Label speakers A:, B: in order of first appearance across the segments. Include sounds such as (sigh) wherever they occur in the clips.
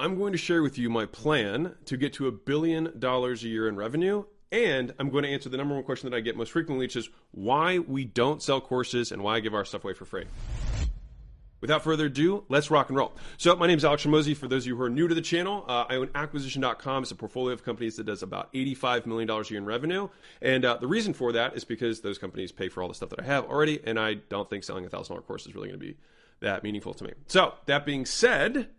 A: I'm going to share with you my plan to get to a billion dollars a year in revenue. And I'm going to answer the number one question that I get most frequently, which is why we don't sell courses and why I give our stuff away for free. Without further ado, let's rock and roll. So, my name is Alex Hormozi. For those of you who are new to the channel, uh, I own Acquisition.com. It's a portfolio of companies that does about $85 million a year in revenue. And uh, the reason for that is because those companies pay for all the stuff that I have already, and I don't think selling a $1,000 course is really going to be that meaningful to me. So, that being said,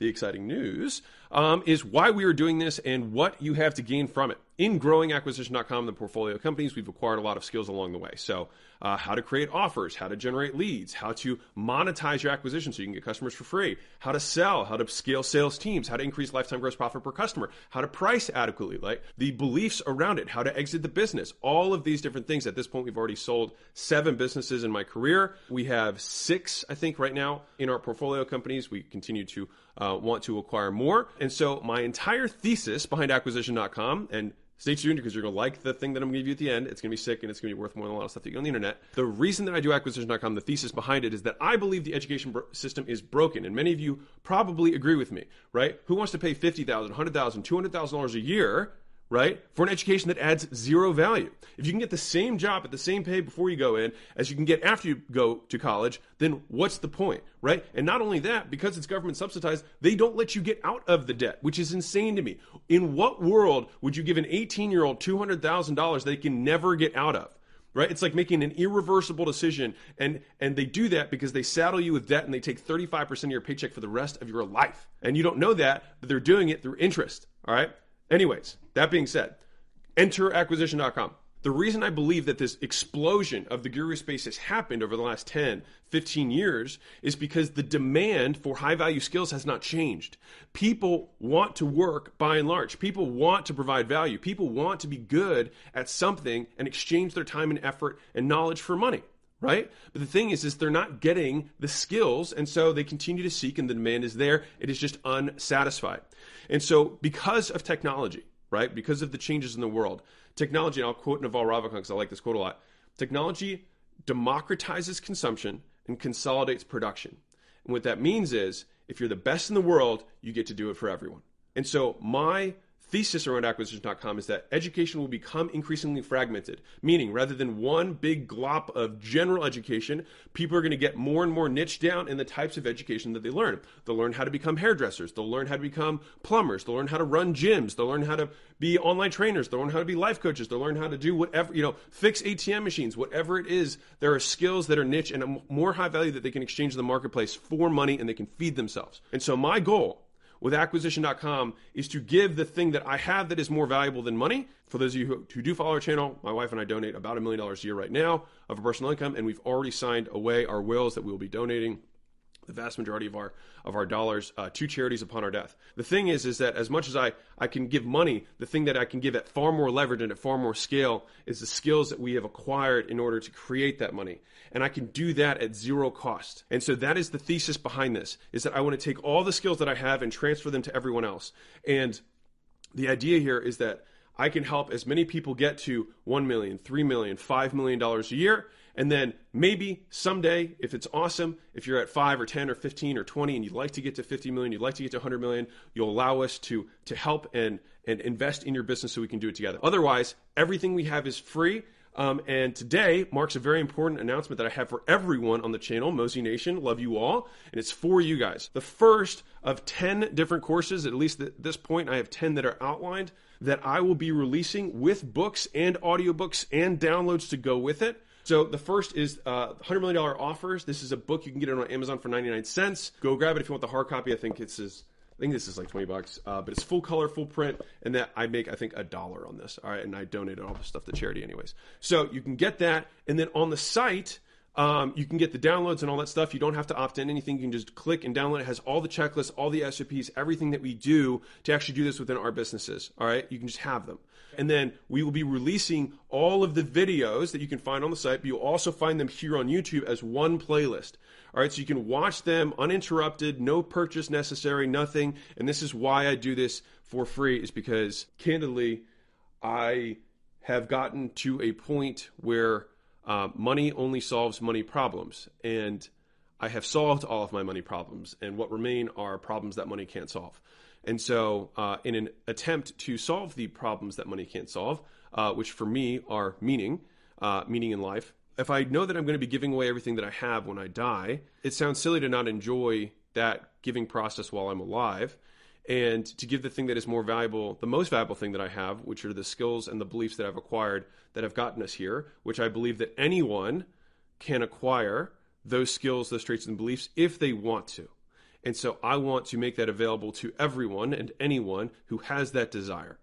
A: the exciting news um, is why we are doing this and what you have to gain from it. In growing acquisition.com, the portfolio companies, we've acquired a lot of skills along the way. So, uh, how to create offers, how to generate leads, how to monetize your acquisition so you can get customers for free, how to sell, how to scale sales teams, how to increase lifetime gross profit per customer, how to price adequately, like the beliefs around it, how to exit the business, all of these different things. At this point, we've already sold seven businesses in my career. We have six, I think, right now in our portfolio companies. We continue to uh, want to acquire more. And so my entire thesis behind acquisition.com and Stay tuned because you're going to like the thing that I'm going to give you at the end. It's going to be sick and it's going to be worth more than a lot of stuff that you get on the internet. The reason that I do acquisition.com, the thesis behind it is that I believe the education system is broken. And many of you probably agree with me, right? Who wants to pay $50,000, $100,000, $200,000 a year right? For an education that adds zero value. If you can get the same job at the same pay before you go in as you can get after you go to college, then what's the point, right? And not only that, because it's government subsidized, they don't let you get out of the debt, which is insane to me. In what world would you give an 18 year old $200,000 they can never get out of? right it's like making an irreversible decision and and they do that because they saddle you with debt and they take 35% of your paycheck for the rest of your life and you don't know that but they're doing it through interest all right Anyways, that being said, enter acquisition.com. The reason I believe that this explosion of the guru space has happened over the last 10, 15 years is because the demand for high value skills has not changed. People want to work by and large. People want to provide value. People want to be good at something and exchange their time and effort and knowledge for money right? But the thing is, is they're not getting the skills, and so they continue to seek, and the demand is there. It is just unsatisfied. And so, because of technology, right, because of the changes in the world, technology, and I'll quote Naval Ravikant because I like this quote a lot technology democratizes consumption and consolidates production. And what that means is, if you're the best in the world, you get to do it for everyone. And so, my thesis around acquisition.com is that education will become increasingly fragmented, meaning rather than one big glop of general education, people are going to get more and more niche down in the types of education that they learn. They'll learn how to become hairdressers, they'll learn how to become plumbers, they'll learn how to run gyms, they'll learn how to be online trainers, they'll learn how to be life coaches, they'll learn how to do whatever, you know, fix ATM machines, whatever it is. There are skills that are niche and more high value that they can exchange in the marketplace for money and they can feed themselves. And so my goal with acquisition.com is to give the thing that I have that is more valuable than money. For those of you who, do follow our channel, my wife and I donate about a million dollars a year right now of our personal income, and we've already signed away our wills that we will be donating the vast majority of our of our dollars uh, to charities upon our death. The thing is, is that as much as I I can give money, the thing that I can give at far more leverage and at far more scale is the skills that we have acquired in order to create that money, and I can do that at zero cost. And so that is the thesis behind this: is that I want to take all the skills that I have and transfer them to everyone else. And the idea here is that I can help as many people get to 1 million, 3 million, 5 million dollars a year and then maybe someday, if it's awesome, if you're at five or 10 or 15 or 20 and you'd like to get to 50 million, you'd like to get to 100 million, you'll allow us to, to help and, and invest in your business so we can do it together. Otherwise, everything we have is free. Um, and today marks a very important announcement that I have for everyone on the channel, Mosey Nation. Love you all. And it's for you guys. The first of 10 different courses, at least at this point, I have 10 that are outlined that I will be releasing with books and audiobooks and downloads to go with it. So the first is uh, $100 million offers. This is a book you can get it on Amazon for 99 cents. Go grab it if you want the hard copy. I think it's is I think this is like 20 bucks, uh, but it's full color, full print, and that I make, I think, a dollar on this. All right, and I donated all the stuff to charity, anyways. So you can get that, and then on the site, um, you can get the downloads and all that stuff. You don't have to opt in anything. You can just click and download. It has all the checklists, all the SOPs, everything that we do to actually do this within our businesses. All right, you can just have them. And then we will be releasing all of the videos that you can find on the site, but you'll also find them here on YouTube as one playlist. All right, so you can watch them uninterrupted, no purchase necessary, nothing. And this is why I do this for free, is because candidly, I have gotten to a point where uh, money only solves money problems. And I have solved all of my money problems, and what remain are problems that money can't solve. And so, uh, in an attempt to solve the problems that money can't solve, uh, which for me are meaning, uh, meaning in life, if I know that I'm going to be giving away everything that I have when I die, it sounds silly to not enjoy that giving process while I'm alive and to give the thing that is more valuable, the most valuable thing that I have, which are the skills and the beliefs that I've acquired that have gotten us here, which I believe that anyone can acquire those skills, those traits, and beliefs if they want to. And so I want to make that available to everyone and anyone who has that desire.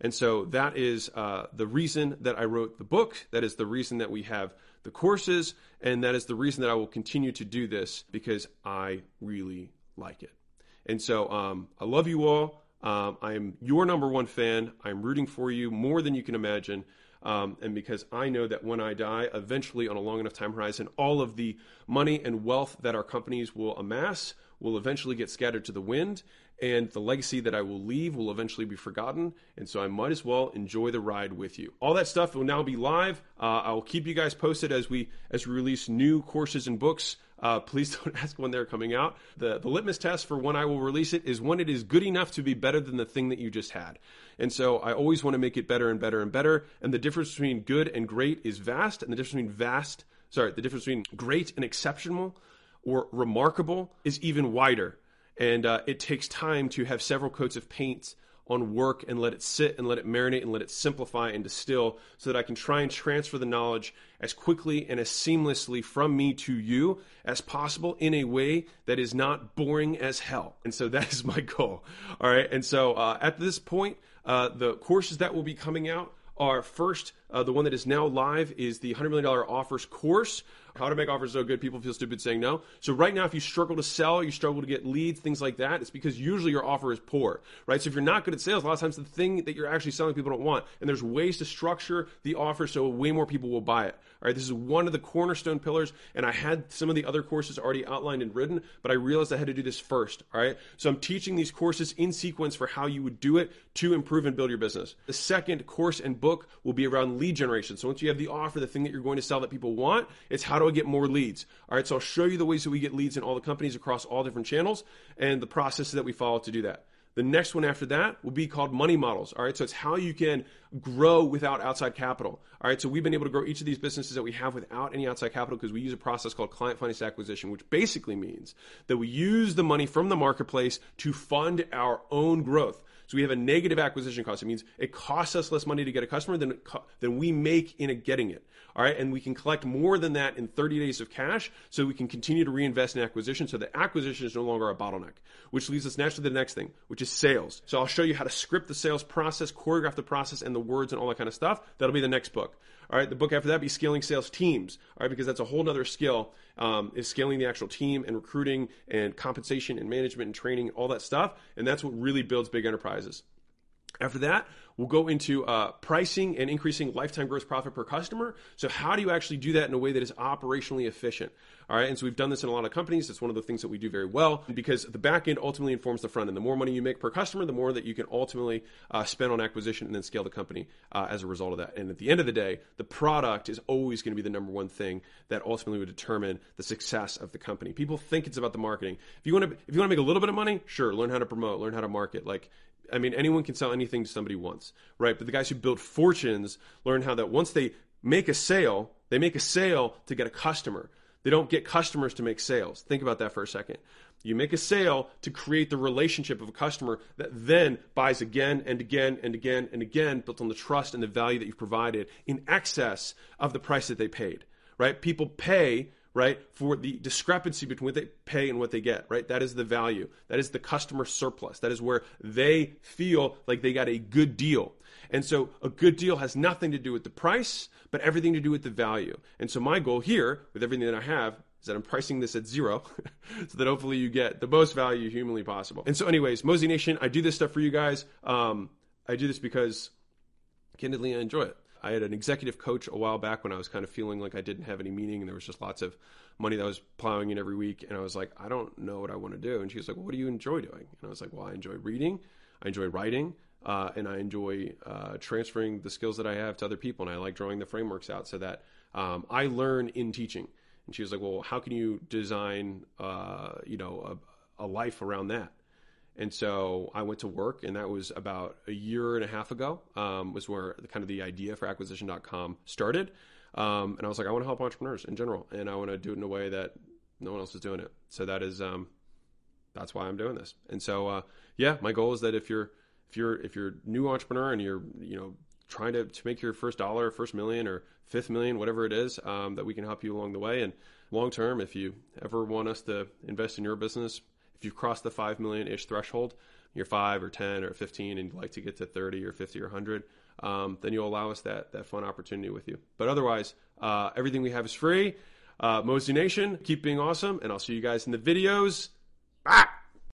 A: And so that is uh, the reason that I wrote the book. That is the reason that we have the courses. And that is the reason that I will continue to do this because I really like it. And so um, I love you all. Um, I'm your number one fan. I'm rooting for you more than you can imagine. Um, and because I know that when I die, eventually on a long enough time horizon, all of the money and wealth that our companies will amass will eventually get scattered to the wind, and the legacy that I will leave will eventually be forgotten. And so I might as well enjoy the ride with you. All that stuff will now be live. Uh, I will keep you guys posted as we as we release new courses and books. Uh, please (laughs) don't ask when they're coming out. The, the litmus test for when I will release it is when it is good enough to be better than the thing that you just had. And so I always want to make it better and better and better. And the difference between good and great is vast. And the difference between vast, sorry, the difference between great and exceptional or remarkable is even wider. And uh, it takes time to have several coats of paint on work and let it sit and let it marinate and let it simplify and distill so that I can try and transfer the knowledge as quickly and as seamlessly from me to you as possible in a way that is not boring as hell. And so that is my goal. All right. And so uh, at this point, uh, the courses that will be coming out are first, uh, the one that is now live is the $100 million offers course. How to make offers so good people feel stupid saying no. So right now, if you struggle to sell, you struggle to get leads, things like that, it's because usually your offer is poor, right? So if you're not good at sales, a lot of times the thing that you're actually selling people don't want. And there's ways to structure the offer so way more people will buy it. All right, this is one of the cornerstone pillars, and I had some of the other courses already outlined and written, but I realized I had to do this first. All right, so I'm teaching these courses in sequence for how you would do it to improve and build your business. The second course and book will be around lead generation. So once you have the offer, the thing that you're going to sell that people want, it's how do I get more leads? All right, so I'll show you the ways that we get leads in all the companies across all different channels and the processes that we follow to do that. The next one after that will be called money models. All right. So it's how you can grow without outside capital. All right. So we've been able to grow each of these businesses that we have without any outside capital because we use a process called client finance acquisition, which basically means that we use the money from the marketplace to fund our own growth. So we have a negative acquisition cost. It means it costs us less money to get a customer than, than we make in getting it. All right. And we can collect more than that in 30 days of cash so we can continue to reinvest in acquisition. So the acquisition is no longer a bottleneck, which leads us naturally to the next thing, which is sales. So I'll show you how to script the sales process, choreograph the process and the words and all that kind of stuff. That'll be the next book. All right. The book after that be scaling sales teams. All right. Because that's a whole nother skill, um, is scaling the actual team and recruiting and compensation and management and training, all that stuff. And that's what really builds big enterprises. After that, we'll go into uh, pricing and increasing lifetime gross profit per customer. So, how do you actually do that in a way that is operationally efficient? All right, and so we've done this in a lot of companies. It's one of the things that we do very well because the back end ultimately informs the front end. The more money you make per customer, the more that you can ultimately uh, spend on acquisition and then scale the company uh, as a result of that. And at the end of the day, the product is always going to be the number one thing that ultimately would determine the success of the company. People think it's about the marketing. If you want to, if you want to make a little bit of money, sure, learn how to promote, learn how to market. Like I mean, anyone can sell anything to somebody once, right? But the guys who build fortunes learn how that once they make a sale, they make a sale to get a customer. They don't get customers to make sales. Think about that for a second. You make a sale to create the relationship of a customer that then buys again and again and again and again, built on the trust and the value that you've provided in excess of the price that they paid, right? People pay right? For the discrepancy between what they pay and what they get, right? That is the value. That is the customer surplus. That is where they feel like they got a good deal. And so a good deal has nothing to do with the price, but everything to do with the value. And so my goal here with everything that I have is that I'm pricing this at zero (laughs) so that hopefully you get the most value humanly possible. And so anyways, Mosey Nation, I do this stuff for you guys. Um, I do this because candidly I enjoy it. I had an executive coach a while back when I was kind of feeling like I didn't have any meaning and there was just lots of money that was plowing in every week. And I was like, I don't know what I want to do. And she was like, What do you enjoy doing? And I was like, Well, I enjoy reading, I enjoy writing, uh, and I enjoy uh, transferring the skills that I have to other people. And I like drawing the frameworks out so that um, I learn in teaching. And she was like, well, how can you design, uh, you know, a, a life around that? And so I went to work, and that was about a year and a half ago. Um, was where the, kind of the idea for acquisition.com started. Um, and I was like, I want to help entrepreneurs in general, and I want to do it in a way that no one else is doing it. So that is, um, that's why I'm doing this. And so, uh, yeah, my goal is that if you're if you're if you're a new entrepreneur and you're you know trying to, to make your first dollar, first million, or fifth million, whatever it is, um, that we can help you along the way. And long term, if you ever want us to invest in your business, if you've crossed the five million ish threshold, you're five or ten or fifteen, and you'd like to get to thirty or fifty or hundred, um, then you'll allow us that that fun opportunity with you. But otherwise, uh, everything we have is free. Uh, Mosey Nation, keep being awesome, and I'll see you guys in the videos. Bye.